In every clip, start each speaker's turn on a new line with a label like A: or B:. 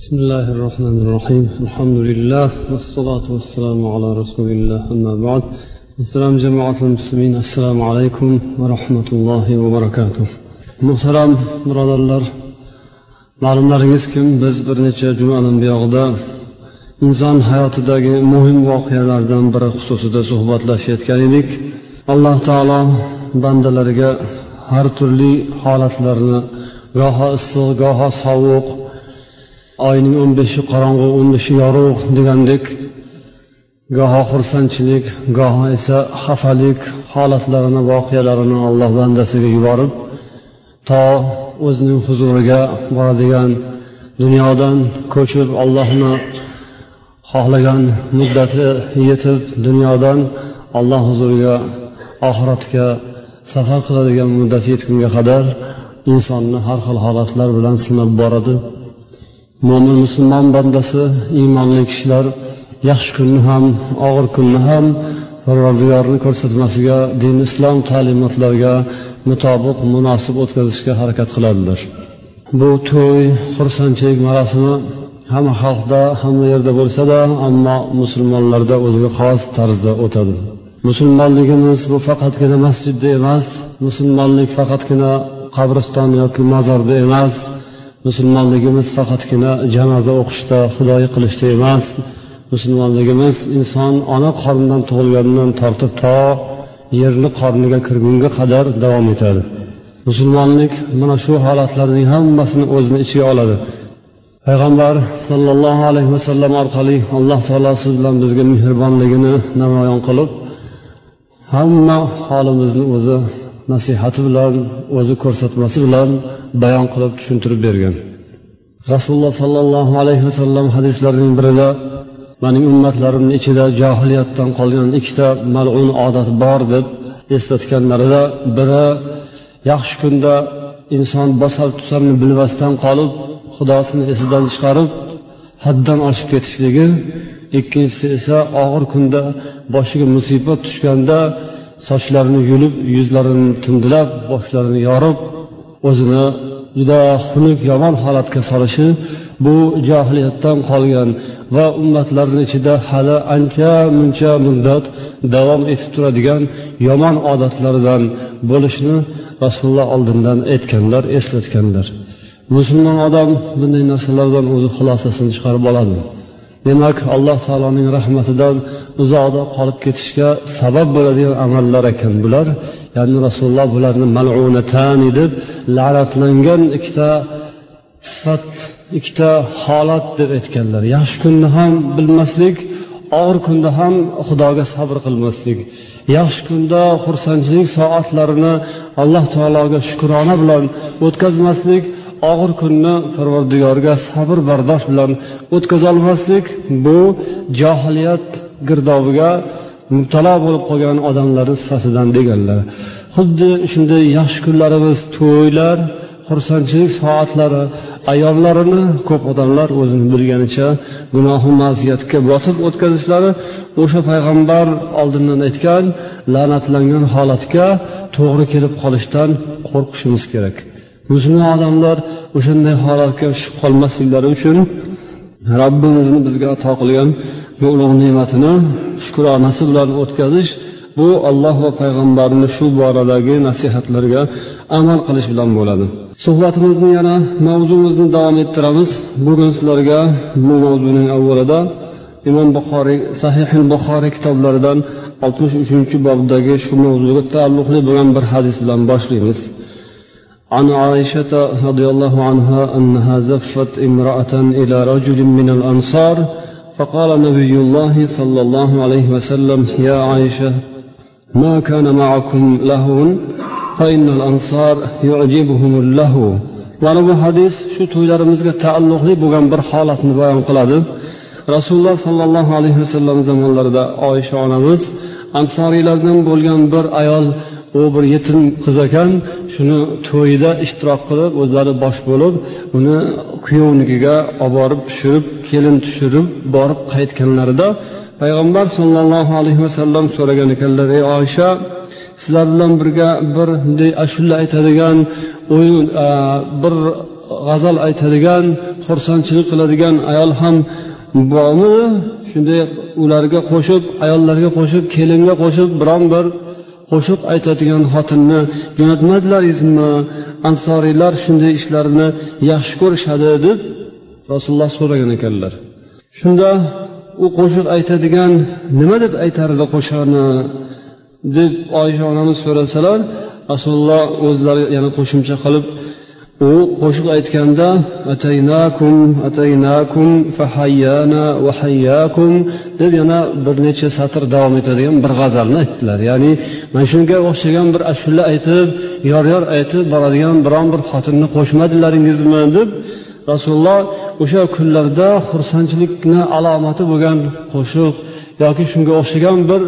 A: بسم الله الرحمن الرحيم الحمد لله والصلاة والسلام على رسول الله أما بعد محترم جماعة المسلمين السلام عليكم ورحمة الله وبركاته محترم birodarlar ma'lumlaringizki biz bir necha jumadan buyog'ida inson hayotidagi muhim voqealardan biri xususida suhbatlashayotgan edik alloh taolo bandalariga har turli holatlarni goho issiq goho sovuq oyning o'n beshi qorong'u o'n beshi yorug' degandek goho xursandchilik goho esa xafalik holatlarini voqealarini alloh bandasiga yuborib to o'zining huzuriga boradigan dunyodan ko'chib ollohni xohlagan muddati yetib dunyodan alloh huzuriga oxiratga safar qiladigan muddat yetgunga qadar insonni har xil holatlar bilan sinab boradi. Mo'min musulmon bandasi iymonli kishilar yaxshi kunni ham og'ir kunni ham parvardigorni ko'rsatmasiga din islom ta'limotlariga mutobiq munosib o'tkazishga harakat qiladilar. Bu to'y xursandchilik marosimi hamma xalqda hamma yerda bo'lsada ammo musulmonlarda o'ziga xos tarzda o'tadi. Musulmonligimiz bu faqatgina masjidda emas musulmonlik faqatgina qabriston yoki mozorda emas musulmonligimiz faqatgina janoza o'qishda xudoyi qilishda emas. Musulmonligimiz inson ona qornidan tug'ilganidan tortib to yerni qorniga kirgunga qadar davom etadi. Musulmonlik mana shu holatlarning hammasini o'zini ichiga oladi. Payg'ambar sollallohu alayhi vasallam orqali alloh taolo siz bilan bizga mehribonligini namoyon qilib hamma holimizni o'zi nasihati bilan o'zi ko'rsatmasi bilan bayon qilib tushuntirib bergan. Rasululloh sollallohu alayhi vasallam hadislarining birida mening ummatlarimni ichida johiliyatdan qolgan ikkita malun odat bor deb eslatganlarida biri yaxshi kunda inson bosar tusarini bilmasdan qolib xudosini esidan chiqarib haddan oshib ketishligi ikkinchisi esa og'ir kunda boshiga musibat tushganda sochlarini yulib yuzlarini tindilab boshlarini yorib o'zini juda xunuk yomon holatga solishi bu johiliyatdan qolgan va ummatlarni ichida hali ancha muncha muddat davom etib turadigan yomon odatlardan bo'lishini rasululloh oldindan aytganlar eslatganlar. Musulmon odam bunday narsalardan o'zi xulosasini chiqarib oladi. Demak alloh taoloning rahmatidan uzoqda qolib ketishga sabab bo'ladigan amallar ekan bular. Ya'ni rasululloh bularni malunatani deb la'natlangan ikkita sifat ikkita holat deb aytganlar. Yaxshi kunni ham bilmaslik og'ir kunda ham xudoga sabr qilmaslik. Yaxshi kunda xursandchilik soatlarini alloh taologa shukrona bilan o'tkazmaslik og'ir kunni parvardigorga sabr bardosh bilan o'tkazolmaslik bu johiliyat girdobiga mubtalo bo'lib qolgan odamlarni sifatidan deganlar. Xuddi shunday yaxshi kunlarimiz to'ylar xursandchilik soatlari ayollarini ko'p odamlar o'zini bilganicha gunohi ma'siyatga botib o'tkazishlari o'sha payg'ambar oldindan aytgan la'natlangan holatga to'g'ri kelib qolishdan qo'rqishimiz kerak. Musulmon odamlar o'shanday holatga tushib qolmasliklari uchun robbimizni bizga ato qilgan bu ulug' ne'matini shukronasi bilan o'tkazish bu olloh va payg'ambarni shu boradagi nasihatlariga amal qilish bilan bo'ladi. Suhbatimizni yana mavzumizni davom ettiramiz. Bugun sizlarga bu mavzuning avvalida imom buxoriy sahih buxoriy kitoblaridan oltmish uchinchi bobdagi shu mavzuga taalluqli bo'lgan bir hadis bilan boshlaymiz. عن عائشة رضي الله عنها أنها زفت امرأة إلى رجل من الأنصار فقال نبي الله صلى الله عليه وسلم يا عائشة ما كان معكم لهو فإن الأنصار يعجبهم اللهو mana bu hadis shu to'ylarimizga taalluqli bo'lgan bir holatni bayon qiladi rasululloh sollallohu alayhi vasallam zamonlarida oysha onamiz ansoriylardan bo'lgan bir ayol u bir yetim qiz ekan shuni to'yida ishtirok qilib o'zlari bosh bo'lib uni kuyovnikiga olib borib tushirib kelin tushirib borib qaytganlarida payg'ambar sollallohu alayhi vasallam so'ragan ekanlar ey oysha sizlar bilan birga bir bunday ashula aytadigan o'yin bir g'azal aytadigan xursandchilik qiladigan ayol ham bormi? Shunday ularga qo'shib ayollarga qo'shib kelinga qo'shib biron bir qo'shiq aytadigan xotinni jo'natmadilaringizmi ansoriylar shunday ishlarni yaxshi ko'rishadi deb rasululloh so'ragan ekanlar. Shunda u qo'shiq aytadigan nima deb aytardi qo'shiqni? deb oysha onamiz so'rasalar rasululloh o'zlari yana qo'shimcha qilib u qo'shiq aytganda ataynakum ataynakum fahayyana va hayyakum deb yana bir necha satr davom etadigan bir g'azalni aytdilar. Ya'ni mana shunga o'xshagan bir ashula aytib yor yor aytib boradigan biron bir xotinni qo'shmadilaringizmi? deb rasululloh o'sha kunlarda xursandchilikni alomati bo'lgan qo'shiq yoki shunga o'xshagan bir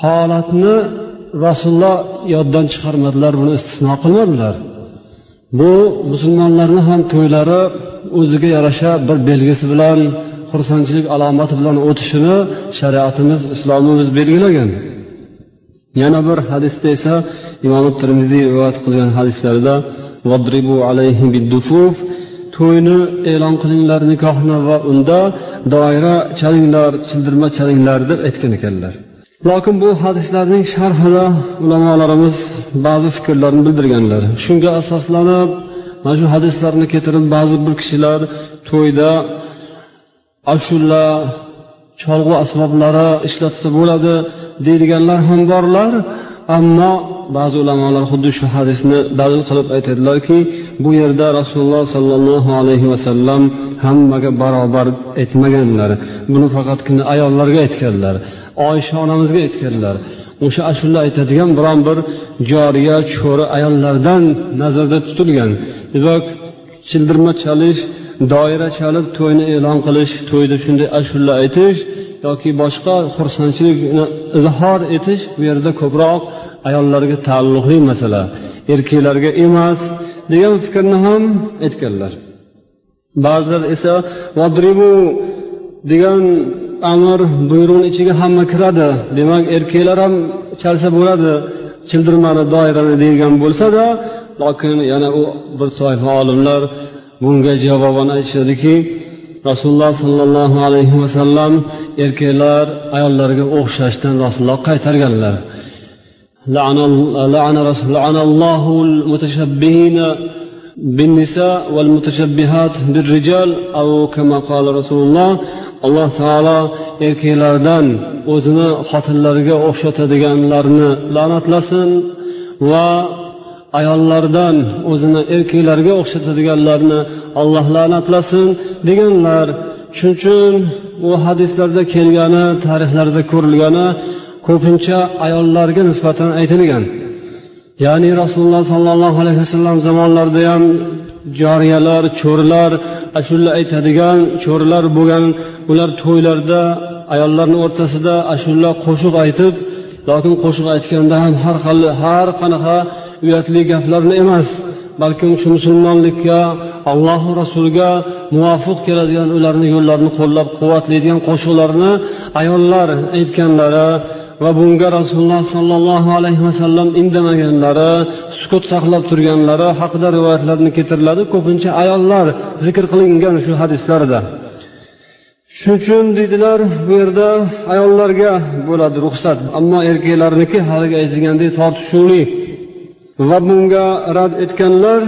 A: holatni rasululloh yoddan chiqarmadilar buni istisno qilmadilar. Bu musulmonlarni ham to'ylari o'ziga yarasha bir belgisi bilan xursandchilik alomati bilan o'tishini shariatimiz islomimiz belgilagan. Yana bir hadisda esa imom termiziy rivoyat qilgan hadislarida to'yni e'lon qilinglar nikohni va unda doira chalinglar childirma chalinglar deb aytgan ekanlar. Lokin bu hadislarning sharhida ulamolarimiz ba'zi fikrlarni bildirganlar. Shunga asoslanib mana shu hadislarni keltirib ba'zi bir kishilar to'yda ashula cholg'u asboblari ishlatsa bo'ladi deydiganlar ham borlar. Ammo ba'zi ulamolar xuddi shu hadisni dalil qilib aytadilarki bu yerda rasululloh sollallohu alayhi vasallam hammaga barobar aytmaganlar buni faqatgina ayollarga aytganlar. Oysha onamizga aytganlar o'sha ashula aytadigan biron bir joriya cho'ri ayollardan nazarda tutilgan. Demak childirma chalish doira chalib to'yni e'lon qilish to'yda shunday ashula aytish yoki boshqa xursandchilikni izhor etish bu yerda ko'proq ayollarga taalluqli masala. Erkaklarga emas degan fikrni ham aytganlar. Ba'zilar esa vadribu degan amr buyruqni ichiga hamma kiradi demak erkaklar ham chalsa bo'ladi childirmani doirani degan bo'lsada lokin yana u bir toifa olimlar bunga javoban aytishadiki rasululloh sollallohu alayhi vasallam erkaklar ayollarga o'xshashdan rasululloh qaytarganlar لعن الله المتشبهين بالنساء والمتشبهات بالرجال أو كما قال رسول الله alloh taolo erkaklardan o'zini xotinlariga o'xshatadiganlarni la'natlasin va ayollardan o'zini erkaklarga o'xshatadiganlarni alloh la'natlasin deganlar. Shuning uchun u hadislarda kelgani tarixlarda ko'rilgani ko'pincha ayollarga nisbatan aytilgan. Ya'ni rasululloh sollallohu alayhi vasallam zamonlarida ham joriyalar cho'rilar ashula aytadigan cho'rilar bo'lgan ular to'ylarda ayollarni o'rtasida ashula qo'shiq aytib lokin qo'shiq aytganda ham har xil har qanaqa uyatli gaplarni emas balkim shu musulmonlikka allohu rasuliga muvofiq keladigan ularni yo'llarini qo'llab quvvatlaydigan qo'shiqlarni ayollar aytganlari va bunga rasululloh sollallohu alayhi vasallam indamaganlari sukut saqlab turganlari haqida rivoyatlarni keltiriladi. Ko'pincha ayollar zikr qilingan shu hadislarda. Shuning uchun deydilar bu yerda ayollarga bo'ladi ruxsat. Ammo erkaklarniki haligi aytilgandek tortishuvli. Va bunga rad etganlar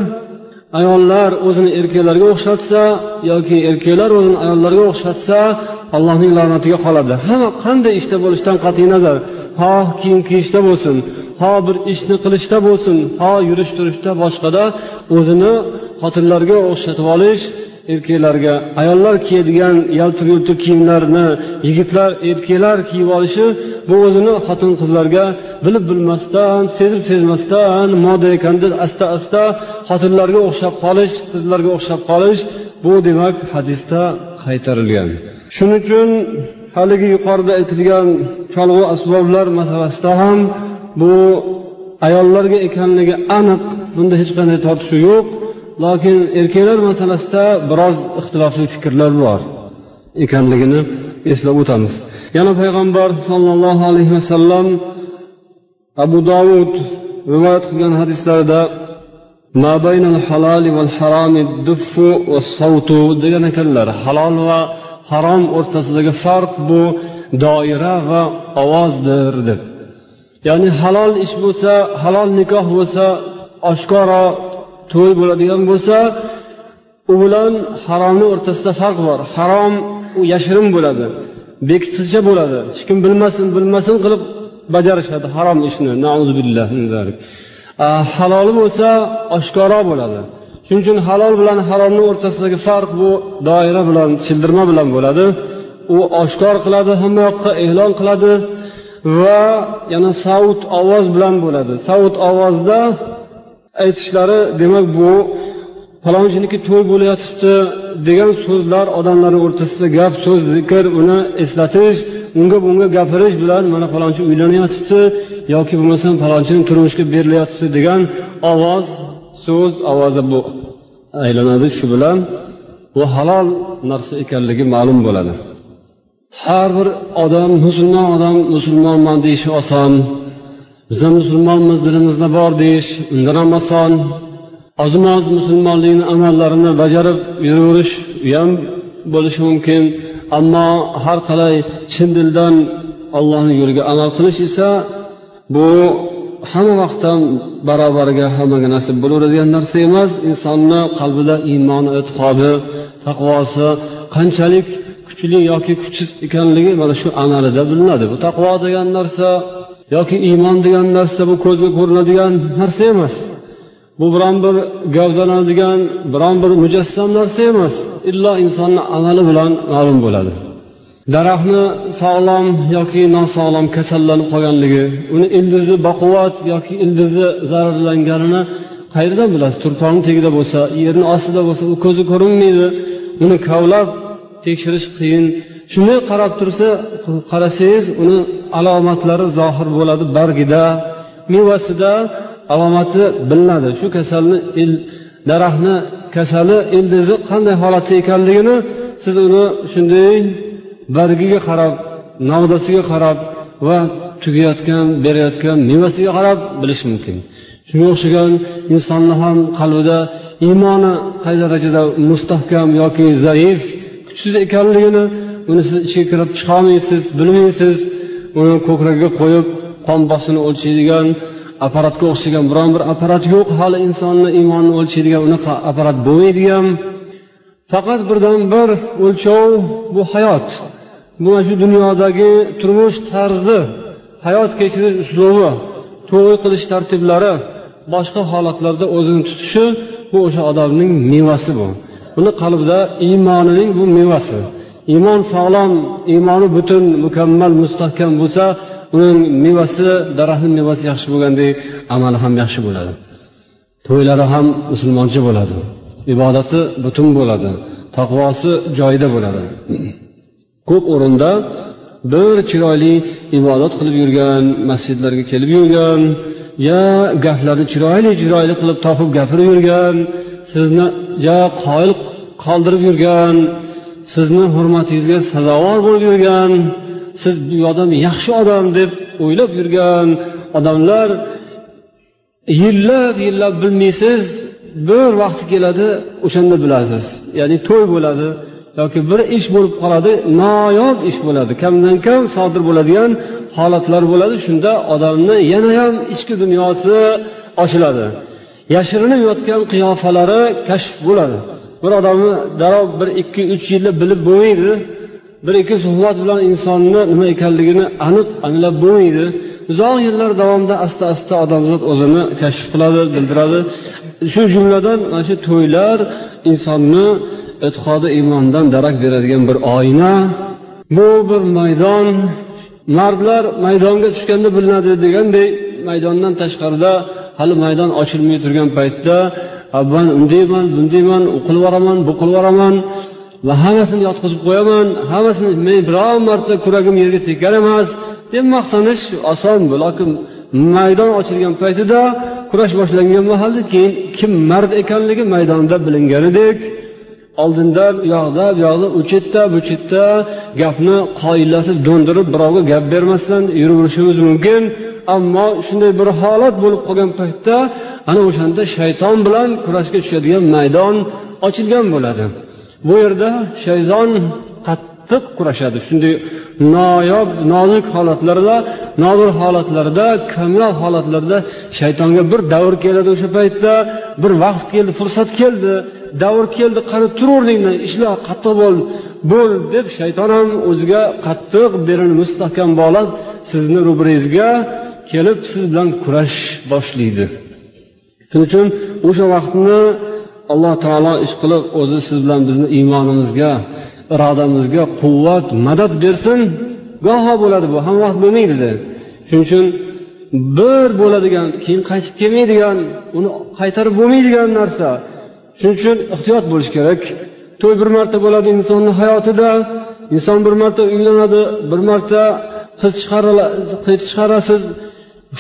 A: ayollar o'zini erkaklarga o'xshatsa yoki erkaklar o'zini ayollarga o'xshatsa allohning la'natiga qoladi. Hamma qanday ishda bo'lishidan qat'iy nazar. Ho kiyim kiyishda bo'lsin ho bir ishni qilishda bo'lsin ho yurish turishda boshqada o'zini xotinlarga o'xshatib olish erkaklarga ayollar kiyadigan yaltir yultir kiyimlarni yigitlar erkaklar kiyib olishi bu o'zini xotin qizlarga bilib bilmasdan sezib sezmasdan moda ekan deb asta asta xotinlarga o'xshab qolish qizlarga o'xshab qolish bu demak hadisda qaytarilgan. Shuning uchun haligi yuqorida aytilgan cholg'u asboblar masalasida ham bu ayollarga ekanligi aniq bunda hech qanday tortishuv yo'q. Lokin erkaklar masalasida biroz ixtilofli fikrlar bor ekanligini eslab o'tamiz. Yana payg'ambar sollallohu alayhi vasallam abu dovud rivoyat qilgan hadislarida degan ekanlar. Halol va harom o'rtasidagi farq bu doira va ovozdir deb. Ya'ni halol ish bo'lsa halol nikoh bo'lsa oshkora to'y bo'ladigan bo'lsa u bilan haromni o'rtasida farq bor. Harom u yashirin bo'ladi bekitilcha bo'ladi. Hech kim bilmasin bilmasin qilib bajarishadi harom ishni. Haloli bo'lsa oshkoro bo'ladi. Shuning uchun halol bilan haromni o'rtasidagi farq bu doira bilan childirma bilan bo'ladi. U oshkor qiladi hamma yoqqa e'lon qiladi va yana savut ovoz bilan bo'ladi. Savut ovozda aytishlari demak bu falonciniki to'y bo'layotibdi degan so'zlar odamlarni o'rtasida gap so'z zikr uni eslatish unga bunga gapirish bilan mana falonchi uylanyotibdi yoki bo'lmasam falonchini turmushga berilayotibdi degan ovoz so'z ovozi bu aylanadi shu bilan. Bu halol narsa ekanligi ma'lum bo'ladi. Har bir odam musulmon odam musulmonman deyishi oson. Biz musulmonmiz dilimizda bor deyish undan ham oson oz musulmonlikni amallarini bajarib yuraverish u ham bo'lishi mumkin. Ammo har qalay chin dildan allohni yo'liga amal qilish esa bu hamma vaqt ham barobariga hammaga nasib bo'laveradigan narsa emas. Insonni qalbida iymoni e'tiqodi taqvosi qanchalik kuchli yoki kuchsiz ekanligi mana shu amalida bilinadi. Bu taqvo degan narsa yoki iymon degan narsa bu ko'zga ko'rinadigan narsa emas. Bu biron bir gavdalanadigan biron bir mujassam narsa emas. Illo insonni amali bilan ma'lum bo'ladi. Daraxtni sog'lom yoki nosog'lom kasallanib qolganligi uni ildizi baquvvat yoki ildizi zararlanganini qayerdan bilasiz? Turpoqni tagida bo'lsa yerni ostida bo'lsa u ko'zi ko'rinmaydi. Uni kavlab tekshirish qiyin. Shunday qarab tursa qarasangiz uni alomatlari zohir bo'ladi bargida. Mevasida alomati bilinadi. Shu kasalni daraxtni kasali ildizi qanday holatda ekanligini siz uni shunday bargiga qarab novdasiga qarab va tugayotgan berayotgan mevasiga qarab bilish mumkin. Shunga o'xshagan insonni ham qalbida iymoni qay darajada mustahkam yoki zaif kuchsiz ekanligini uni siz ichiga kirib chiqolmaysiz bilmaysiz. Uni ko'kragiga qo'yib qon bosimini o'lchaydigan apparatga o'xshagan biron bir apparat yo'q. Hali insonni iymonini o'lchaydigan unaqa apparat bo'lmaydi ham faqat birdan bir o'lchov bu hayot. Bu mana shu dunyodagi turmush tarzi hayot kechirish uslubi to'y qilish tartiblari boshqa holatlarda o'zini tutishi bu o'sha odamning mevasi bu. Buni qalbida iymonining bu mevasi. Iymon sog'lom iymoni butun mukammal mustahkam bo'lsa uning mevasi daraxtni mevasi yaxshi bo'lgandek amali ham yaxshi bo'ladi. To'ylari ham musulmoncha bo'ladi. Ibodati butun bo'ladi. Taqvosi joyida bo'ladi. Ko'p o'rinda bir chiroyli ibodat qilib yurgan masjidlarga kelib yurgan ya gaplarni chiroyli chiroyli qilib topib gapirib yurgan sizni ja qoyil qoldirib yurgan sizni hurmatingizga sazovor bo'lib yurgan siz bu odam yaxshi odam deb o'ylab yurgan odamlar yillab yillab bilmaysiz bir vaqti keladi o'shanda bilasiz. Ya'ni to'y bo'ladi yoki bir ish bo'lib qoladi noyob ish bo'ladi. Kamdan kam sodir bo'ladigan holatlar bo'ladi. Shunda odamni yanayam ichki dunyosi ochiladi yashirinib yotgan qiyofalari kashf bo'ladi. Bir odamni darrov bir ikki uch yilda bilib bo'lmaydi. Bir ikki suhbat bilan insonni nima ekanligini aniq anglab bo'lmaydi. Uzoq yillar davomida asta asta odamzod o'zini kashf qiladi bildiradi. Shu jumladan mana shu to'ylar insonni e'tiqodi iymondan darak beradigan bir oyna. Bu bir maydon. Mardlar maydonga tushganda bilinadi degandek maydondan tashqarida hali maydon ochilmay turgan paytda man undayman bundayman u qilib yuboraman bu qilib yuboraman va hammasini yotqizib qo'yaman. Hammasini men biror marta kuragim yerga tekkan emas. Deb maqtanish oson lokin lekin maydon ochilgan paytida kurash boshlangan mahalda keyin kim mard ekanligi maydonda bilinganidek oldindan u yoqda bu yoqda u chetda bu chetda gapni qoyillatib do'ndirib birovga gap bermasdan yuraverishimiz mumkin. Ammo shunday bir holat bo'lib qolgan paytda ana o'shanda shayton bilan kurashga tushadigan maydon ochilgan bo'ladi. Bu yerda shayton qattiq kurashadi. Shunday noyob nozik holatlarda nodir holatlarda kamyob holatlarda shaytonga bir davr keladi o'sha paytda bir vaqt keldi fursat keldi davr keldi qani tur o'rningdan ishla qattiq bo'l bo'l deb shayton ham o'ziga qattiq belini mustahkam bog'lab sizni ro'barangizga kelib siz bilan kurash boshlaydi. Shuning uchun o'sha vaqtni alloh taolo ishqilib o'zi siz bilan bizni iymonimizga irodamizga quvvat madad bersin. Goho bo'ladi bu hamma vaqt bo'lmaydida shuning uchun bir bo'ladigan keyin qaytib kelmaydigan uni qaytarib bo'lmaydigan narsa. Shuning uchun ehtiyot bo'lish kerak. To'y bir marta bo'ladi insonni hayotida inson bir marta uylanadi bir marta qiz chiqarasiz.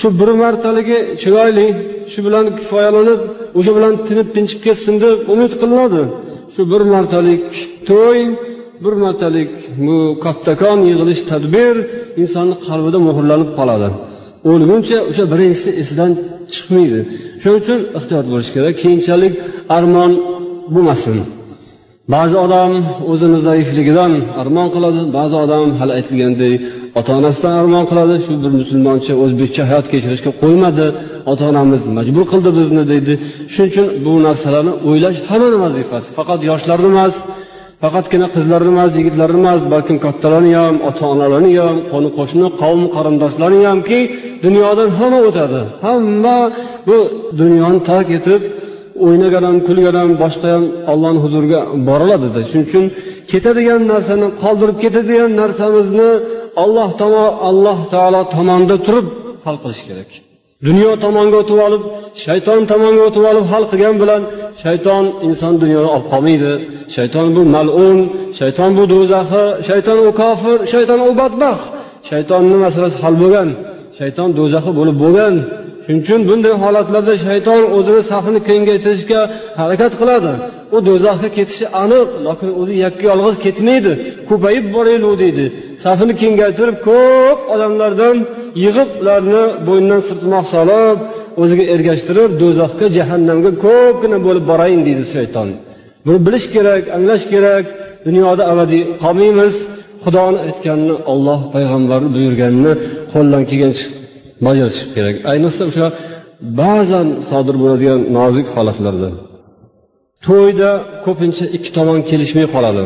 A: Shu bir martaligi chiroyli shu bilan kifoyalanib o'sha bilan tinib tinchib ketsin deb umid qilinadi. Shu bir martalik to'y bir martalik bu kattakon yig'ilish tadbir insonni qalbida muhrlanib qoladi. O'lguncha o'sha birinchisi esidan chiqmaydi. Shuning uchun ehtiyot bo'lish kerak keyinchalik armon bo'lmasin. Ba'zi odam o'zini zaifligidan armon qiladi ba'zi odam hali aytilgandek ota onasidan armon qiladi. Shu bir musulmoncha o'zbekcha hayot kechirishga qo'ymadi. Ota onamiz majbur qildi bizni deydi. Shuning uchun bu narsalarni o'ylash hammani vazifasi. Faqat yoshlarni emas faqatgina qizlarni emas yigitlarni emas balkim kattalarni ham ota onalarni ham qo'ni qo'shni qavm qarindoshlarni hamki dunyodan hamma o'tadi. Hamma bu dunyoni tark etib o'ynagan ham kulgan ham boshqa ham ollohni huzuriga boriladida shuning uchun ketadigan narsani qoldirib ketadigan narsamizni alloh alloh taolo tomonda turib hal qilish kerak. Dunyo tomonga o'tib olib shayton tomonga o'tib olib hal qilgan bilan shayton inson dunyoni olib qolmaydi. Shayton bu malun shayton bu do'zaxi shayton u kofir shayton u badbaxt. Shaytonni masalasi hal bo'lgan? Shayton do'zaxi bo'lib bo'lgan. Shuning uchun bunday holatlarda shayton o'zini safini kengaytirishga harakat qiladi. U do'zaxga ketishi aniq lekin o'zi yakka yolg'iz ketmaydi. Ko'payib boraylik deydi. Safini kengaytirib ko'p odamlardan yig'ib ularni bo'ynidan sirtmoq solib o'ziga ergashtirib do'zaxga jahannamga ko'pgina bo'lib borayin deydi shayton. Buni bilish kerak anglash kerak. Dunyoda abadiy qolmaymiz. Xudoni aytganini olloh payg'ambari buyurganini qo'ldan kelgancha bajarish kerak. Ayniqsa o'sha ba'zan sodir bo'ladigan nozik holatlarda. To'yda ko'pincha ikki tomon kelishmay qoladi.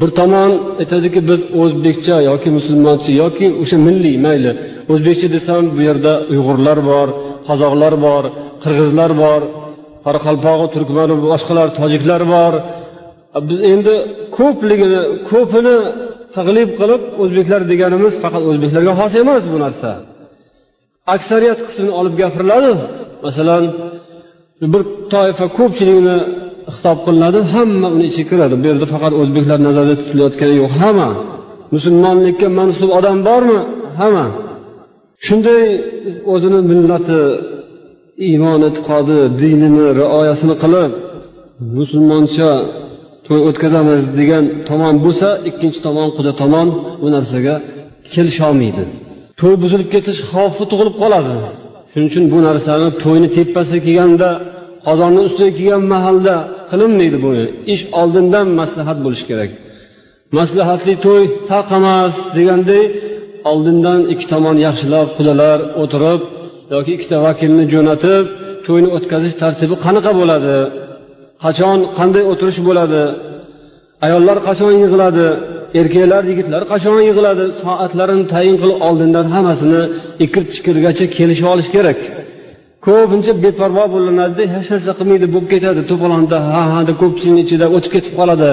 A: Bir tomon aytadiki biz o'zbekcha yoki musulmoncha yoki o'sha milliy mayli o'zbekcha desam bu yerda uyg'urlar bor qozoqlar bor qirg'izlar bor qoraqalpog'i turkmani boshqalar tojiklar bor. Biz endi ko'pligini ko'pini taglib qilib o'zbeklar deganimiz faqat o'zbeklarga xos emas bu narsa. Aksariyat qismini olib gapiriladi masalan bir toifa ko'pchilikni xitob qilinadi hamma uni ichiga kiradi. Bu yerda faqat o'zbeklar nazarda tutilayotgani yo'q hamma. Musulmonlikka mansub odam bormi? Hamma. Shunday o'zini millati iymon e'tiqodi dinini rioyasini qilib musulmoncha to'y o'tkazamiz degan tomon bo'lsa ikkinchi tomon quda tomon bu narsaga kelisholmaydi. To'y buzilib ketish xavfi tug'ilib qoladi. Shuning uchun bu narsani to'yni tepasiga kelganda qozonni ustiga kelgan mahalda qilinmaydi bu ish. Oldindan maslahat bo'lishi kerak. Maslahatli to'y tarqamas deganday oldindan ikki tomon yaxshilab qudalar o'tirib yoki ikkita vakilni jo'natib to'yni o'tkazish tartibi qanaqa bo'ladi? Qachon qanday o'tirish bo'ladi? Ayollar qachon yig'iladi? Erkaklar yigitlar qachon yig'iladi? Soatlarini tayin qilib oldindan hammasini ikir tikirgacha kelishib olish kerak. Ko'pincha beparvo bo'linadida hech narsa qilmaydi bo'lib ketadi. To'polonda ha ha deb ko'pchilikni ichida o'tib ketib qoladi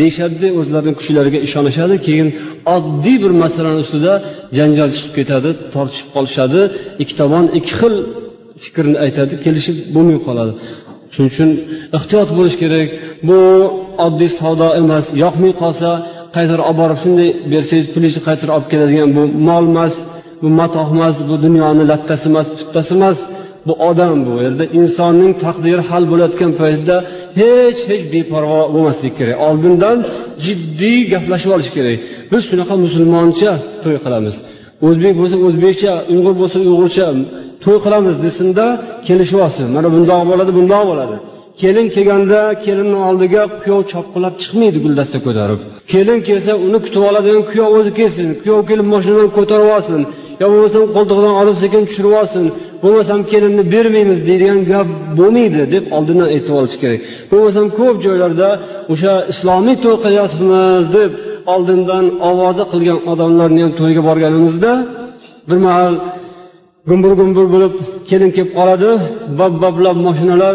A: deyishadida o'zlarini kuchlariga ishonishadi keyin oddiy bir masalani ustida janjal chiqib ketadi tortishib qolishadi. Ikki tomon ikki xil fikrni aytadi kelishib bo'lmay qoladi. Shuning uchun ehtiyot bo'lish kerak. Bu oddiy savdo emas yoqmay qolsa qaytarib olib borib shunday bersangiz pulingizni qaytarib olib keladigan bu mol emas bu matoh emas bu dunyoni lattasi emas puttasi emas bu odam bu yerda insonning taqdiri hal bo'layotgan paytda hech hech beparvo bo'lmaslik kerak. Oldindan jiddiy gaplashib olish kerak. Biz shunaqa musulmoncha to'y qilamiz. O'zbek bo'lsa o'zbekcha uyg'ur bo'lsa uyg'urcha to'y qilamiz desinda kelishib olsin. Mana bundoq bo'ladi bundoq bo'ladi. Kelin kelganda kelinni oldiga kuyov chopqilab chiqmaydi guldasta ko'tarib. Kelin kelsa uni kutib oladigan kuyov o'zi kelsin kuyov kelib mashinadan ko'tarib olsin yo bo'lmasam qo'ltig'idan olib sekin tushirib olsin bo'lmasam kelinni bermaymiz deydigan gap bo'lmaydi deb oldindan aytib olish kerak. Bo'lmasam ko'p joylarda o'sha islomiy to'y qilyapmiz deb oldindan ovoza qilgan odamlarni ham to'yga borganimizda bir mahal gumbur gumbur bo'lib kelin kelib qoladi bab bablab mashinalar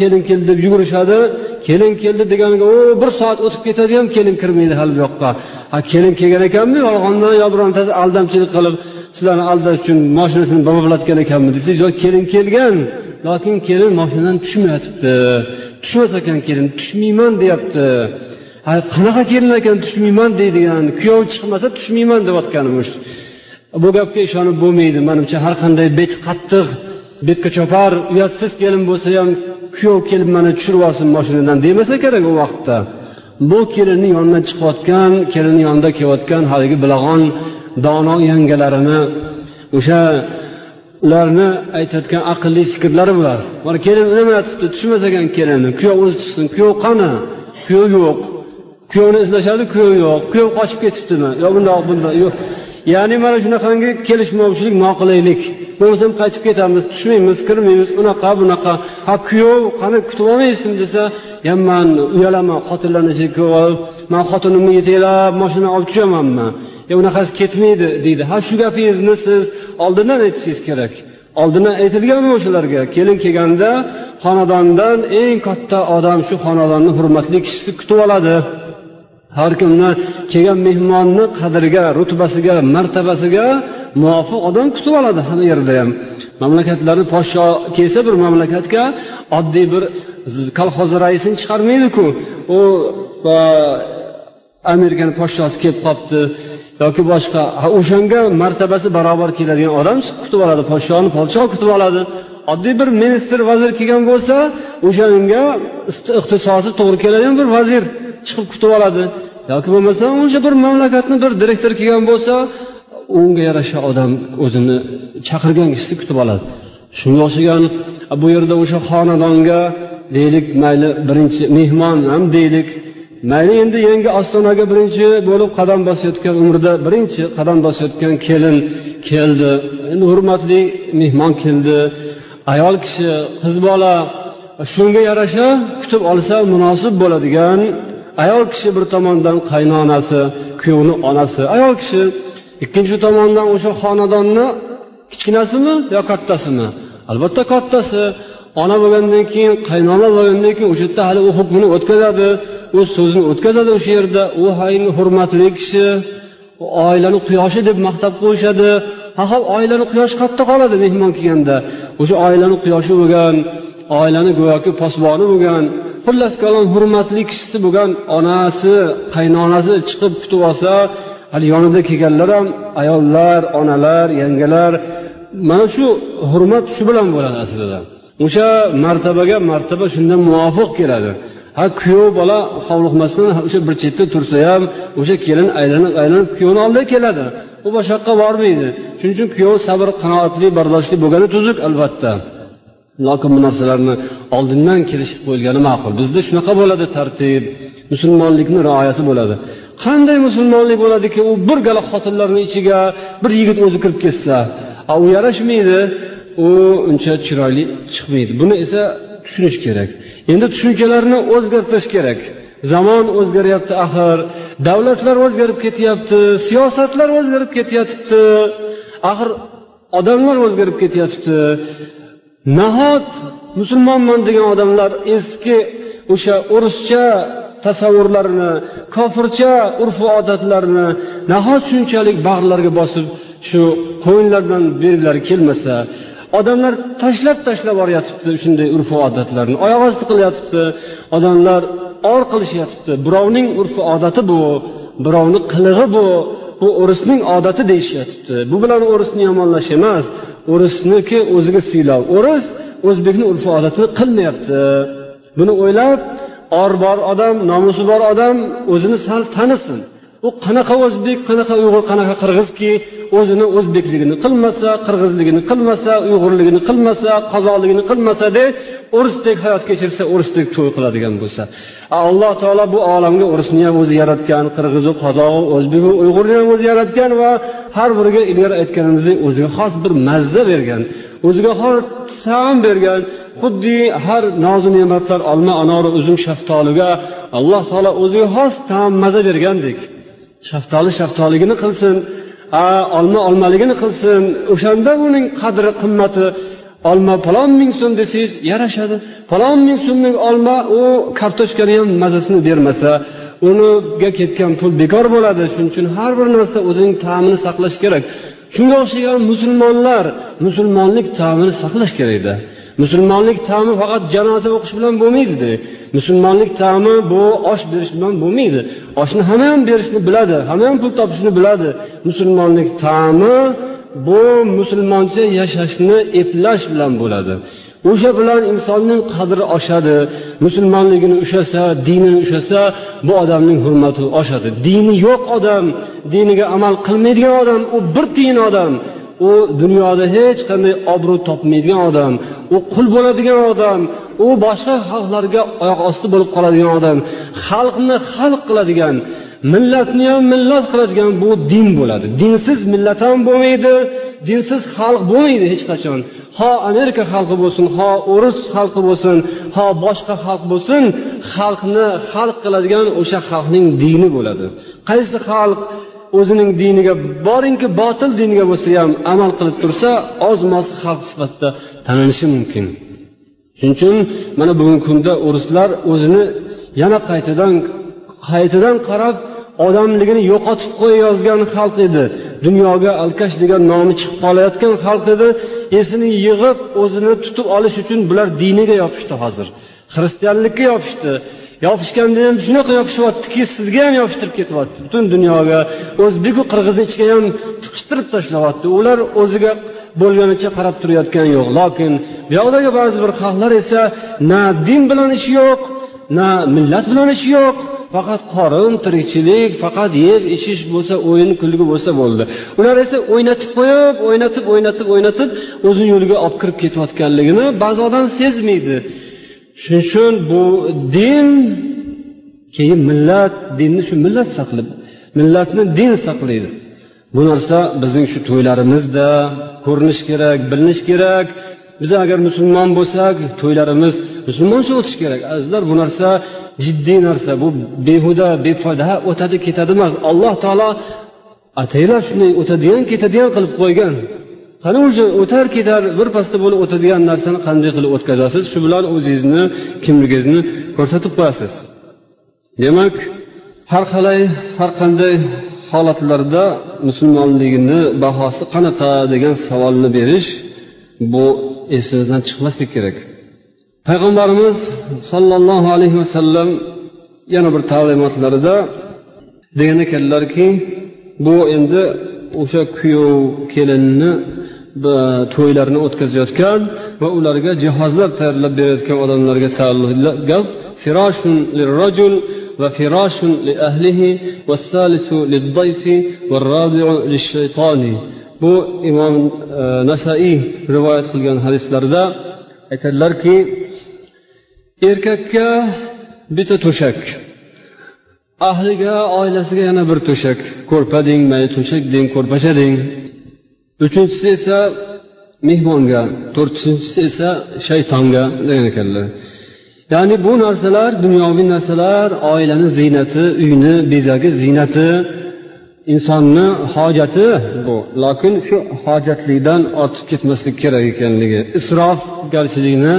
A: kelin keldi deb yugurishadi. Kelin keldi deganiga u bir soat o'tib ketadi ham kelin kirmaydi hali bu yoqqa. Ha kelin kelgan ekanmi? Yolg'ondan yo birontasi aldamchilik qilib sizlarni aldash uchun moshinasini babablatgan ekanmi? desangiz yo kelin kelgan. Lokin kelin moshinadan tushmayotibdi. Tushmas ekan kelin tushmayman deyapti. Qanaqa kelin ekan tushmayman deydigan kuyov chiqmasa tushmayman deyotganmish. Bu gapga ishonib bo'lmaydi. Manimcha har qanday beti qattiq betga chopar uyatsiz kelin bo'lsa ham kuyov kelib mani tushirib olsin moshinadan demasa kerak u vaqtda. Bu kelinni yonidan chiqayotgan kelinni yonida kelayotgan haligi bilag'on dono yangalarini o'sha ularni aytayotgan aqlli fikrlari bular. Mana kelin unamayotibdi tushmas ekan kelinni kuyov o'zi chiqsin kuyov qani? Kuyov yo'q. Kuyovni izlashadi kuyov yo'q. Kuyov qochib ketibdimi? Yo bundoq bundoq yo'q. Ya'ni mana shunaqangi kelishmovchilik noqulaylik. Bo'lmasam qaytib ketamiz tushmaymiz kirmaymiz unaqa bunaqa. Ha kuyov qani kutib olmaysizmi desa yam man uyalaman xotinlarni ichiga olib man xotinimni yetaklab moshina olib tushamanmi? E unaqasi ketmaydi deydi. Ha shu gapingizni siz oldindan aytishingiz kerak. Oldindan aytilganmi o'shalarga kelin kelganda xonadondan eng katta odam shu xonadonni hurmatli kishisi kutib oladi. Har kimni kelgan mehmonni qadriga rutbasiga martabasiga muvofiq odam kutib oladi hamma yerda ham. Mamlakatlarni podsho kelsa bir mamlakatga oddiy bir kolxoz raisini chiqarmaydiku u amerikani podshosi kelib qolibdi yoki boshqa. O'shanga martabasi barobar keladigan odam kutib oladi podshoni podsho kutib oladi. Oddiy bir ministr vazir kelgan bo'lsa o'shanga ixtisosi to'g'ri keladigan bir vazir chiqib kutib oladi. Yoki bo'lmasa o'sha bir mamlakatni bir direktor kelgan bo'lsa unga yarasha odam o'zini chaqirgan kishisi kutib oladi. Shunga o'xshagan bu yerda o'sha xonadonga deylik mayli birinchi mehmon ham deylik. Mayli endi yangi ostonaga birinchi bo'lib qadam bosayotgan umrida birinchi qadam bosayotgan kelin keldi. Endi hurmatli mehmon keldi. Ayol kishi qiz bola shunga yarasha kutib olsa munosib bo'ladigan ayol kishi bir tomondan qaynonasi kuyovni onasi. Ayol kishi ikkinchi tomondan o'sha xonadonni kichkinasimi yo kattasimi? Albatta kattasi. Ona bo'lgandan keyin qaynona bo'lgandan keyin o'sha yerda hali u hukmini o'tkazadi. O'z so'zini o'tkazadi o'sha yerda. U hurmatli kishi oilani quyoshi deb maqtab qo'yishadi. Hop oilani quyoshi qayerda qoladi mehmon kelganda. O'sha oilani quyoshi bo'lgan oilani go'yoki posboni bo'lgan xullas kalom hurmatli kishisi bo'lgan onasi qaynonasi chiqib kutib olsa hali yonida kelganlar ham ayollar onalar yangalar mana shu hurmat shu bilan bo'ladi aslida. O'sha martabaga martaba shundan muvofiq keladi. Ha kuyov bola hovliqmasdan o'sha bir chetda tursa ham o'sha kelin aylanib aylanib kuyovni oldiga keladi. U boshqa yoqqa bormaydi. Shuning uchun kuyov sabr qanoatli bardoshli bo'lgani tuzuk albatta. Lokin bu narsalarni oldindan kelishib qo'yilgani ma'qul. Bizda shunaqa bo'ladi tartib. Musulmonlikni rioyasi bo'ladi. Qanday musulmonlik bo'ladiki u bir gala xotinlarni ichiga bir yigit o'zi kirib ketsa. A u yarashmaydi u uncha chiroyli chiqmaydi. Buni esa tushunish kerak. Endi tushunchalarni o'zgartirish kerak. Zamon o'zgaryapti axir davlatlar o'zgarib ketyapti siyosatlar o'zgarib ketyapti. Axir odamlar o'zgarib ketyapti. Nahot musulmonman degan odamlar eski o'sha o'rischa tasavvurlarini kofircha urf odatlarini nahot shunchalik bag'rlariga bosib shu qo'yinlardan berilari kelmasa odamlar tashlab tashlab yotibdi shunday urf odatlarni. Oyoq osti qilyotibdi odamlar or qilishyotibdi birovning urf odati bu birovni qilig'i bu bu o'risning odati deyishyotibdi. Bu bilan o'risni yomonlash emas o'risniki o'ziga siylov o'ris o'zbekni urf odatini qilmayapti. Buni o'ylab or bor odam nomusi bor odam o'zini sal tanisin. U qanaqa o'zbek qanaqa uyg'ur qanaqa qirg'izki o'zini o'zbekligini qilmasa qirg'izligini qilmasa uyg'urligini qilmasa qozoqligini qilmasa de o'risdek hayot kechirsa o'risdek to'y qiladigan bo'lsa. Alloh taolo bu olamga o'risni ham o'zi yaratgan qirg'izu qozog'i o'zbeku uyg'urni ham o'zi yaratgan va har biriga ilgari aytganimizdek o'ziga xos bir mazza bergan o'ziga xos taom bergan xuddi har nozi ne'matlar olma anori uzum shaftoliga alloh taolo o'ziga xos taom maza bergandek. Shaftoli shaftoligini qilsin olma olmaligini qilsin. O'shanda uning qadri qimmati olma palon ming so'm desangiz yarashadi. Palon ming so'mlik olma u kartoshkani ham mazasini bermasa uniga ketgan pul bekor bo'ladi. Shuning uchun har bir narsa o'zining ta'mini saqlash kerak. Shunga o'xshagan musulmonlar musulmonlik ta'mini saqlash kerakda musulmonlik ta'mi faqat janoza o'qish bilan bo'lmaydida. Musulmonlik ta'mi bu osh berish bilan bo'lmaydi. Oshni hamma ham berishni biladi hamma ham pul topishni biladi. Musulmonlik ta'mi bu musulmoncha yashashni eplash bilan bo'ladi. O'sha bilan insonning qadri oshadi. Musulmonligini ushlasa dinini ushlasa bu odamning hurmati oshadi. Dini yo'q odam diniga amal qilmaydigan odam u bir tiyin odam. U dunyoda hech qanday obro' topmaydigan odam u qul bo'ladigan odam u boshqa xalqlarga oyoq osti bo'lib qoladigan odam xalqni xalq qiladigan millatni ham millat qiladigan bu din bo'ladi. Dinsiz millat ham bo'lmaydi dinsiz xalq bo'lmaydi hech qachon. Ho amerika xalqi bo'lsin ho o'ris xalqi bo'lsin ho boshqa xalq bo'lsin xalqni xalq qiladigan o'sha xalqning dini bo'ladi. Qaysi xalq o'zining diniga boringki botil diniga bo'lsa ham amal qilib tursa oz moz xalq sifatida tanilishi mumkin. Shuning uchun mana bugungi kunda o'rislar o'zini yana qaytadan qaytadan qarab odamligini yo'qotib qo'yayozgan xalq edi. Dunyoga alkash degan nomi chiqib qolayotgan xalq edi. Esini yig'ib o'zini tutib olish uchun bular diniga yopishdi hozir. Xristianlikka yopishdi. Yopishganda ham shunaqa yopishyaptiki sizga ham yopishtirib ketyapti. Butun dunyoga o'zbeku qirg'izni ichiga ham tiqishtirib tashlayapti ular o'ziga bo'lganicha qarab turayotgani yo'q. Lokin bu yoqdagi ba'zi bir xalqlar esa na din bilan ishi yo'q na millat bilan ishi yo'q. Faqat qorin tirikchilik faqat yeb ichish bo'lsa o'yin kulgi bo'lsa bo'ldi. Ular esa o'ynatib qo'yib o'ynatib o'ynatib o'ynatib o'zini yo'liga olib kirib ketayotganligini ba'zi odam sezmaydi. Shuning uchun bu din keyin millat dinni shu millat saqlab millatni din saqlaydi. Bu narsa bizning shu to'ylarimizda ko'rinishi kerak bilinishi kerak. Biz agar musulmon bo'lsak to'ylarimiz musulmoncha o'tishi kerak. Azizlar bu narsa jiddiy narsa bu behuda befoyda ha o'tadi ketadi emas. Alloh taolo ataylab shunday o'tadigan ketadigan qilib qo'ygan. Qani o'sha o'tar ketar birpasda bo'lib o'tadigan narsani qanday qilib o'tkazasiz? Shu bilan o'zingizni kimligingizni ko'rsatib qo'yasiz. Demak har qalay har qanday holatlarda musulmonligini bahosi qanaqa degan savolni berish bu esimizdan chiqmaslik kerak. Payg'ambarimiz sollallohu alayhi vasallam yana bir ta'limotlarida degan ekanlarki bu endi o'sha kuyov kelinni to'ylarini o'tkazayotgan va ularga jihozlar tayyorlab berayotgan odamlarga taalluqli gap firoshun lirrajul وفراش لأهله والثالث للضيف والرابع للشيطان bu imom nasaiy rivoyat qilgan hadislarda aytadilarki erkakka bitta to'shak ahliga oilasiga yana bir to'shak ko'rpa deng mayli to'shak deng ko'rpacha deng uchinchisi esa mehmonga to'rtinchisi esa shaytonga degan ekanlar. Ya'ni bu narsalar dunyoviy narsalar oilani ziynati uyni bezagi ziynati insonni hojati bu. Lokin shu hojatlikdan ortib ketmaslik kerak ekanligi isrofgarchilikni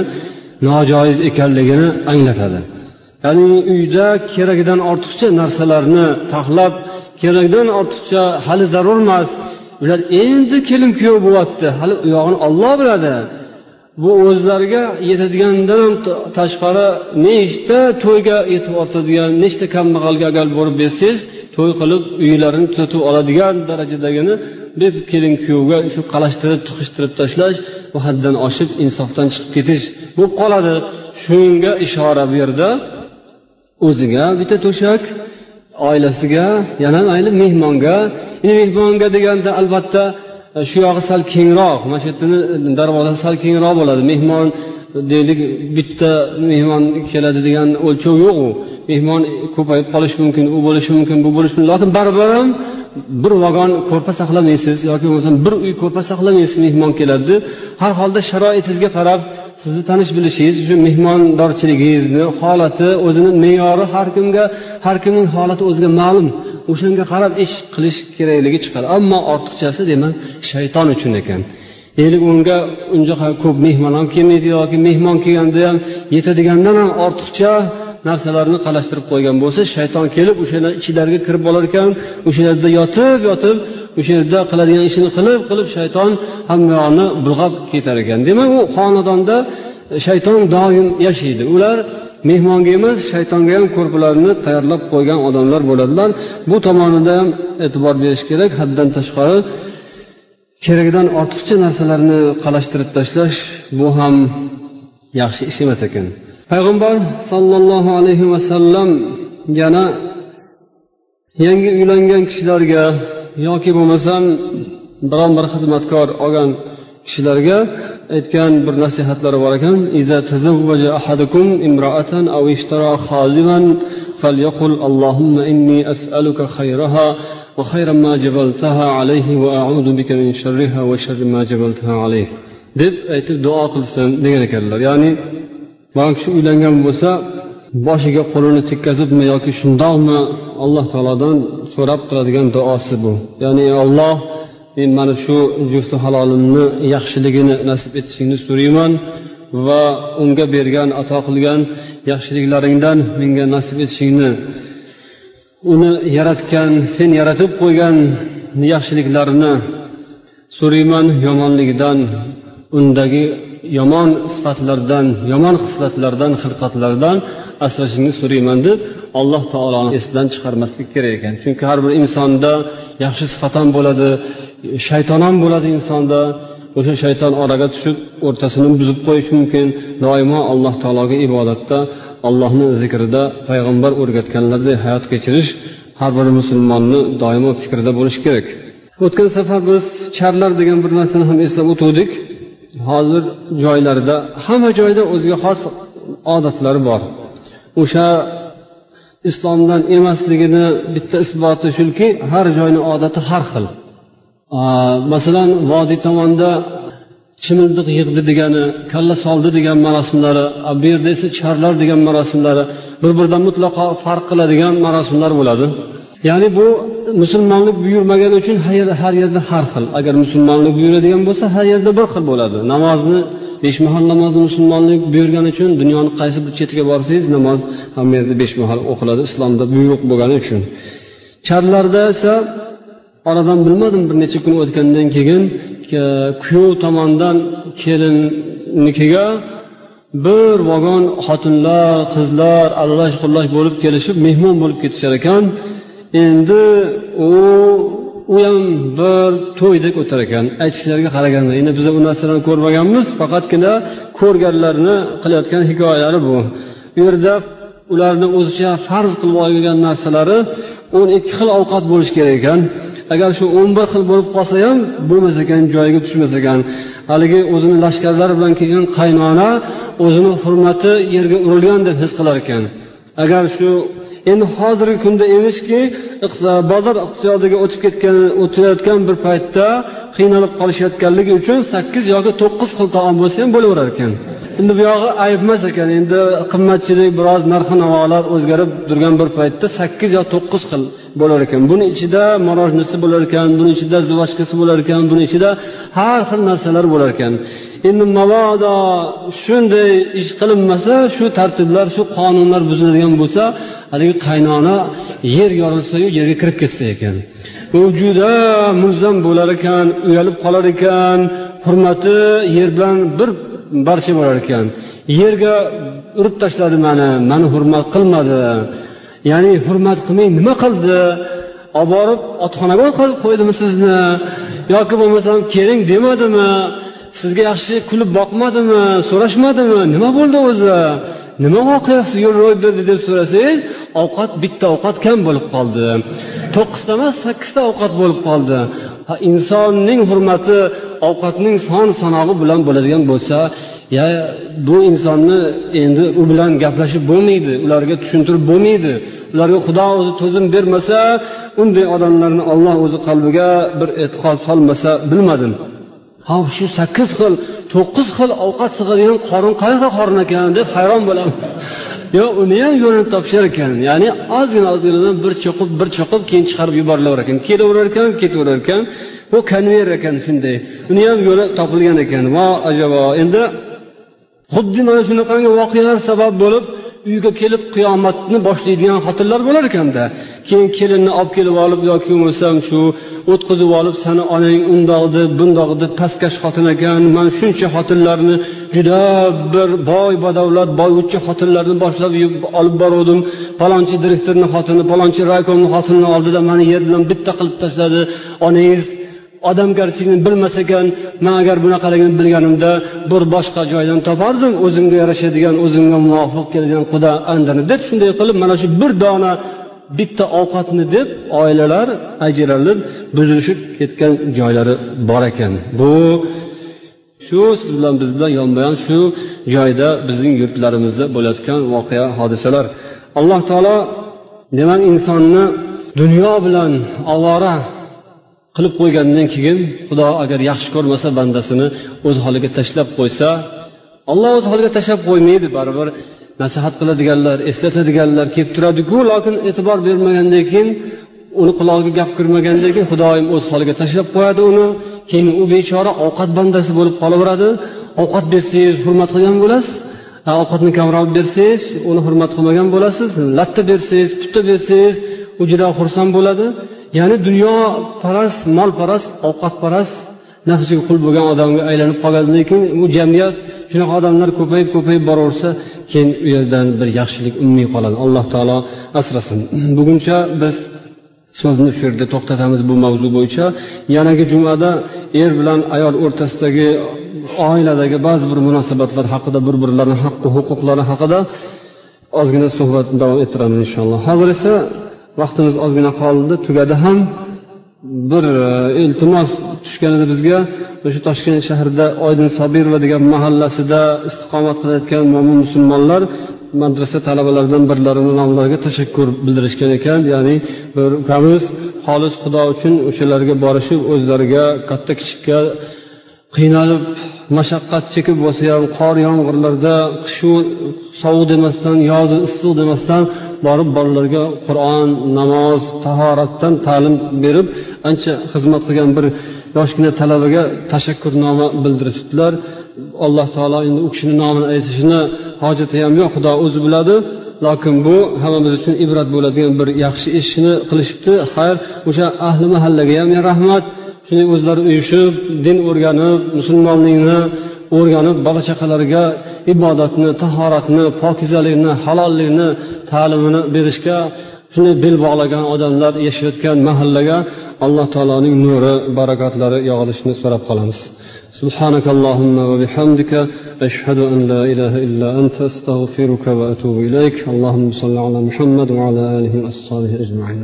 A: nojoiz ekanligini anglatadi. Ya'ni uyda keragidan ortiqcha narsalarni taxlab keragidan ortiqcha hali zarur emas ular endi kelin kuyov bo'lyapti. Hali u yog'ini olloh biladi. Bu o'zlariga yetadigandan tashqari nechta to'yga yetib ortadigan nechta kambag'alga agar borib bersangiz to'y qilib uylarini tuzatib oladigan darajadagini deb kelin kuyovga shu qalashtirib tiqishtirib tashlash bu haddan oshib insofdan chiqib ketish bo'lib qoladi. Shunga ishora bu yerda o'ziga bitta to'shak oilasiga yana mayli mehmonga mehmonga deganda albatta e, shu yog'i sal kengroq mana shu yerdani darvozasi sal kengroq bo'ladi. Mehmon deylik bitta mehmon keladi degan o'lchov yo'q u. Mehmon ko'payib qolishi mumkin u bo'lishi mumkin bu bo'lishi mumkin. Lekin baribir ham bir vagon ko'rpa saqlamaysiz yoki bo'lmasam bir uy ko'rpa saqlamaysiz mehmon keladi. Har holda sharoitingizga qarab sizni tanish bilishingiz shu mehmondorchiligingizni holati o'zini me'yori har kimga har kimning holati o'ziga ma'lum. O'shanga qarab ish qilish kerakligi chiqadi. Ammo ortiqchasi demak shayton uchun ekan. Deylik unga uncha ko'p mehmon ham kelmaydi yoki mehmon kelganda ham yetadigandan ham ortiqcha narsalarni qalashtirib qo'ygan bo'lsa shayton kelib o'shalar ichlariga kirib olar ekan o'sha yerda yotib yotib o'sha yerda qiladigan ishini qilib qilib shayton hamma yoqni bulg'ab ketar ekan. Demak u xonadonda shayton doim yashaydi. Ular mehmonga emas shaytonga ham ko'rpalarni tayyorlab qo'ygan odamlar bo'ladilar. Bu tomonida ham e'tibor berish kerak haddan tashqari keragidan ortiqcha narsalarni qalashtirib tashlash bu ham yaxshi ish emas ekan. Payg'ambar sollallohu alayhi vasallam yana yangi uylangan kishilarga yoki bo'lmasam biron bir xizmatkor olgan kishilarga aytgan bir nasihatlari bor ekan. Ahadukum imra'atan aw ishtara khaliban falyaqul allohumma inni as'aluka khayraha wa khayra ma jabaltaha alayhi wa a'udhu bika min sharriha wa sharri ma jabaltaha alayhi. Deb aytib duo qilsin degan ekanlar. Ya'ni biron kishi uylangan bo'lsa boshiga qo'lini tekkazibmi yoki shundoqmi alloh taolodan so'rab turadigan duosi bu. Ya'ni olloh men mana shu jufti halolimni yaxshiligini nasib etishingni so'rayman va unga bergan ato qilgan yaxshiliklaringdan menga nasib etishingni uni yaratgan sen yaratib qo'ygan yaxshiliklarini so'rayman yomonligidan undagi yomon sifatlardan yomon xislatlardan xilqatlardan asrashingni so'rayman deb alloh taoloni esidan chiqarmaslik kerak ekan. Chunki har bir insonda yaxshi sifat ham bo'ladi shayton ham bo'ladi insonda. O'sha shayton oraga tushib o'rtasini buzib qo'yishi mumkin. Doimo alloh taologa ibodatda allohni zikrida payg'ambar o'rgatganlaridek hayot kechirish har bir musulmonni doimo fikrida bo'lishi kerak. O'tgan safar biz charlar degan bir narsani ham eslab o'tuvdik hozir joylarida hamma joyda o'ziga xos odatlari bor. O'sha islomdan emasligini bitta isboti shuki har joyni odati har xil. Masalan vodiy tomonda chimildiq yig'di degani kalla soldi degan marosimlari bu yerda esa charlar degan marosimlari bir biridan mutlaqo farq qiladigan marosimlar bo'ladi. Ya'ni bu musulmonlik buyurmagani uchun har yerda har xil. Agar musulmonlik buyuradigan bo'lsa har yerda bir xil bo'ladi. Namozni besh mahal namozni musulmonlik buyurgani uchun dunyoni qaysi bir chetiga borsangiz namoz hamma yerda besh mahal o'qiladi islomda buyruq bo'lgani uchun. Charlarda esa oradan bilmadim bir necha kun o'tgandan keyin kuyov tomonidan kelinnikiga bir vagon xotinlar qizlar aralash qurlash bo'lib kelishib mehmon bo'lib ketishar ekan. Endi u u ham bir to'ydek o'tar ekan. Aytishlariga qaraganda endi biz bu narsalarni ko'rmaganmiz faqatgina ko'rganlarni qilayotgan hikoyalari bu. U yerda ularni o'zicha farz qilib olgan narsalari o'n ikki xil ovqat bo'lishi kerak ekan. Agar shu o'n bir xil bo'lib qolsa ham bo'lmas ekan joyiga tushmas ekan. Haligi o'zini lashkarlari bilan kelgan qaynona o'zini hurmati yerga urilgan deb his qilar ekan. Agar shu endi hozirgi kunda emishki bozor iqtisodiga o'tib ketgan o'tayotgan bir paytda qiynalib qolishayotganligi uchun sakkiz yoki to'qqiz xil taom bo'lsa ham bo'laverar ekan. Endi bu yog'i ayb emas ekan. Endi qimmatchilik biroz narxi navolar o'zgarib turgan bir paytda sakkiz yo to'qqiz xil bo'lar ekan. Buni ichida morojnisi bo'lar ekan buni ichida zvachkasi bo'lar ekan buni ichida har xil narsalar bo'lar ekan. Endi mabodo shunday ish qilinmasa shu tartiblar shu qonunlar buziladigan bo'lsa haligi qaynona yer yorilsayu yerga kirib ketsa ekan. U juda mulzam bo'lar ekan uyalib qolar ekan. Hurmati yer bilan bir barcha bo'lar ekan. Yerga urib tashladi mani mani hurmat qilmadi. Ya'ni hurmat qilmay nima qildi? Olib borib otxonaga o'tkazib qo'ydimi sizni? Yoki bo'lmasam keling demadimi? Sizga yaxshi kulib boqmadimi? So'rashmadimi? Nima bo'ldi o'zi? Nima voqea ro'y berdi deb so'rasangiz ovqat bitta ovqat kam bo'lib qoldi. To'qqizta emas sakkizta ovqat bo'lib qoldi. Insonning hurmati ovqatning son sanog'i bilan bo'ladigan bo'lsa ya bu insonni endi u bilan gaplashib bo'lmaydi ularga tushuntirib bo'lmaydi. Ularga xudo o'zi to'zim bermasa unday odamlarni olloh o'zi qalbiga bir e'tiqod solmasa bilmadim. Ha shu sakkiz xil to'qqiz xil ovqat sig'adigan qorin qayerda qorin ekan deb hayron bo'lamiz yo uni ham yo'lini topishar ekan ya'ni ozgina ozginadan bir cho'qib bir cho'qib keyin chiqarib yuborilaverar ekan. Kelaverar ekan ketaverar ekan bu konveyer ekan shunday. Uni ham yo'li topilgan ekan. Vo ajabo endi xuddi mana shunaqangi voqealar sabab bo'lib uyga kelib qiyomatni boshlaydigan xotinlar bo'lar ekanda. Keyin kelinni olib kelib olib yoki bo'lmasam shu o'tqizib olib sani onang undoq deb bundoq deb pastkash xotin ekan man shuncha xotinlarni juda bir boy badavlat boyvuchcha xotinlarni boshlab olib boruvdim. Palonchi direktorni xotini palonchi raykomni xotinini oldida mani yer bilan bitta qilib tashladi. Onangiz odamgarchilikni bilmas ekan man agar bunaqaligini bilganimda bir boshqa joydan topardim o'zimga yarashadigan o'zimga muvofiq keladigan quda andini deb shunday qilib mana shu bir dona bitta ovqatni deb oilalar ajralib buzilishib ketgan joylari bor ekan. Bu shu siz bilan biz bilan yonma yon shu joyda bizning yurtlarimizda bo'layotgan voqea hodisalar. Alloh taolo demak insonni dunyo bilan ovora qilib qo'ygandan keyin xudo agar yaxshi ko'rmasa bandasini o'z holiga tashlab qo'ysa olloh o'z holiga tashlab qo'ymaydi baribir. Nasihat qiladiganlar eslatadiganlar kelib turadiku lokin e'tibor bermagandan keyin uni qulog'iga gap kirmagandan keyin xudoyim o'z holiga tashlab qo'yadi uni. Keyin u bechora ovqat bandasi bo'lib qolaveradi. Ovqat bersangiz hurmat qilgan bo'lasiz. Ovqatni kamroq bersangiz uni hurmat qilmagan bo'lasiz. Latta bersangiz putta bersangiz u juda xursand bo'ladi. Ya'ni dunyoparast molparast ovqatparast nafsiga qul bo'lgan odamga aylanib qolgan lekin u jamiyat shunaqa odamlar ko'payib ko'payib boraversa keyin u yerdan bir yaxshilik unmay qoladi. Alloh taolo asrasin. Buguncha biz so'zni shu yerda to'xtatamiz bu mavzu bo'yicha. Yanagi jumada er bilan ayol o'rtasidagi oiladagi ba'zi bir munosabatlar haqida bir birlarini haqqi huquqlari haqida ozgina suhbatni davom ettiramiz inshaalloh. Hozir esa vaqtimiz ozgina qoldi. Tugadi ham bir e, iltimos tushgan edi bizga o'sha toshkent shahrida oydin sobirova degan mahallasida istiqomat qilayotgan mo'min musulmonlar madrasa talabalaridan birlarini nomlariga tashakkur bildirishgan ekan. Ya'ni bir ukamiz xolis xudo uchun o'shalarga borishib o'zlariga katta kichikka qiynalib mashaqqat chekib bo'lsa ham qor yomg'irlarda qishu sovuq demasdan yozi issiq demasdan borib bolalarga qur'on namoz tahoratdan ta'lim berib ancha xizmat qilgan bir yoshgina talabaga tashakkurnoma bildirishdilar. Alloh taolo endi u kishini nomini aytishini hojati ham yo'q xudo o'zi biladi. Lokin bu hammamiz uchun ibrat bo'ladigan bir yaxshi ishni qilishibdi. Xayr o'sha ahli mahallaga ham rahmat. Shunday o'zlari uyushib din o'rganib musulmonlikni o'rganib bola chaqalariga ibodatni tahoratni pokizalikni halollikni ta'limini berishga shunday bel bog'lagan odamlar yashayotgan mahallaga alloh taoloning nuri barakotlari yog'ilishini so'rab qolamiz سبحانك اللهم وبحمدك أشهد أن لا إله إلا أنت أستغفرك وأتوب إليك اللهم صل على محمد وعلى آله وأصحابه أجمعين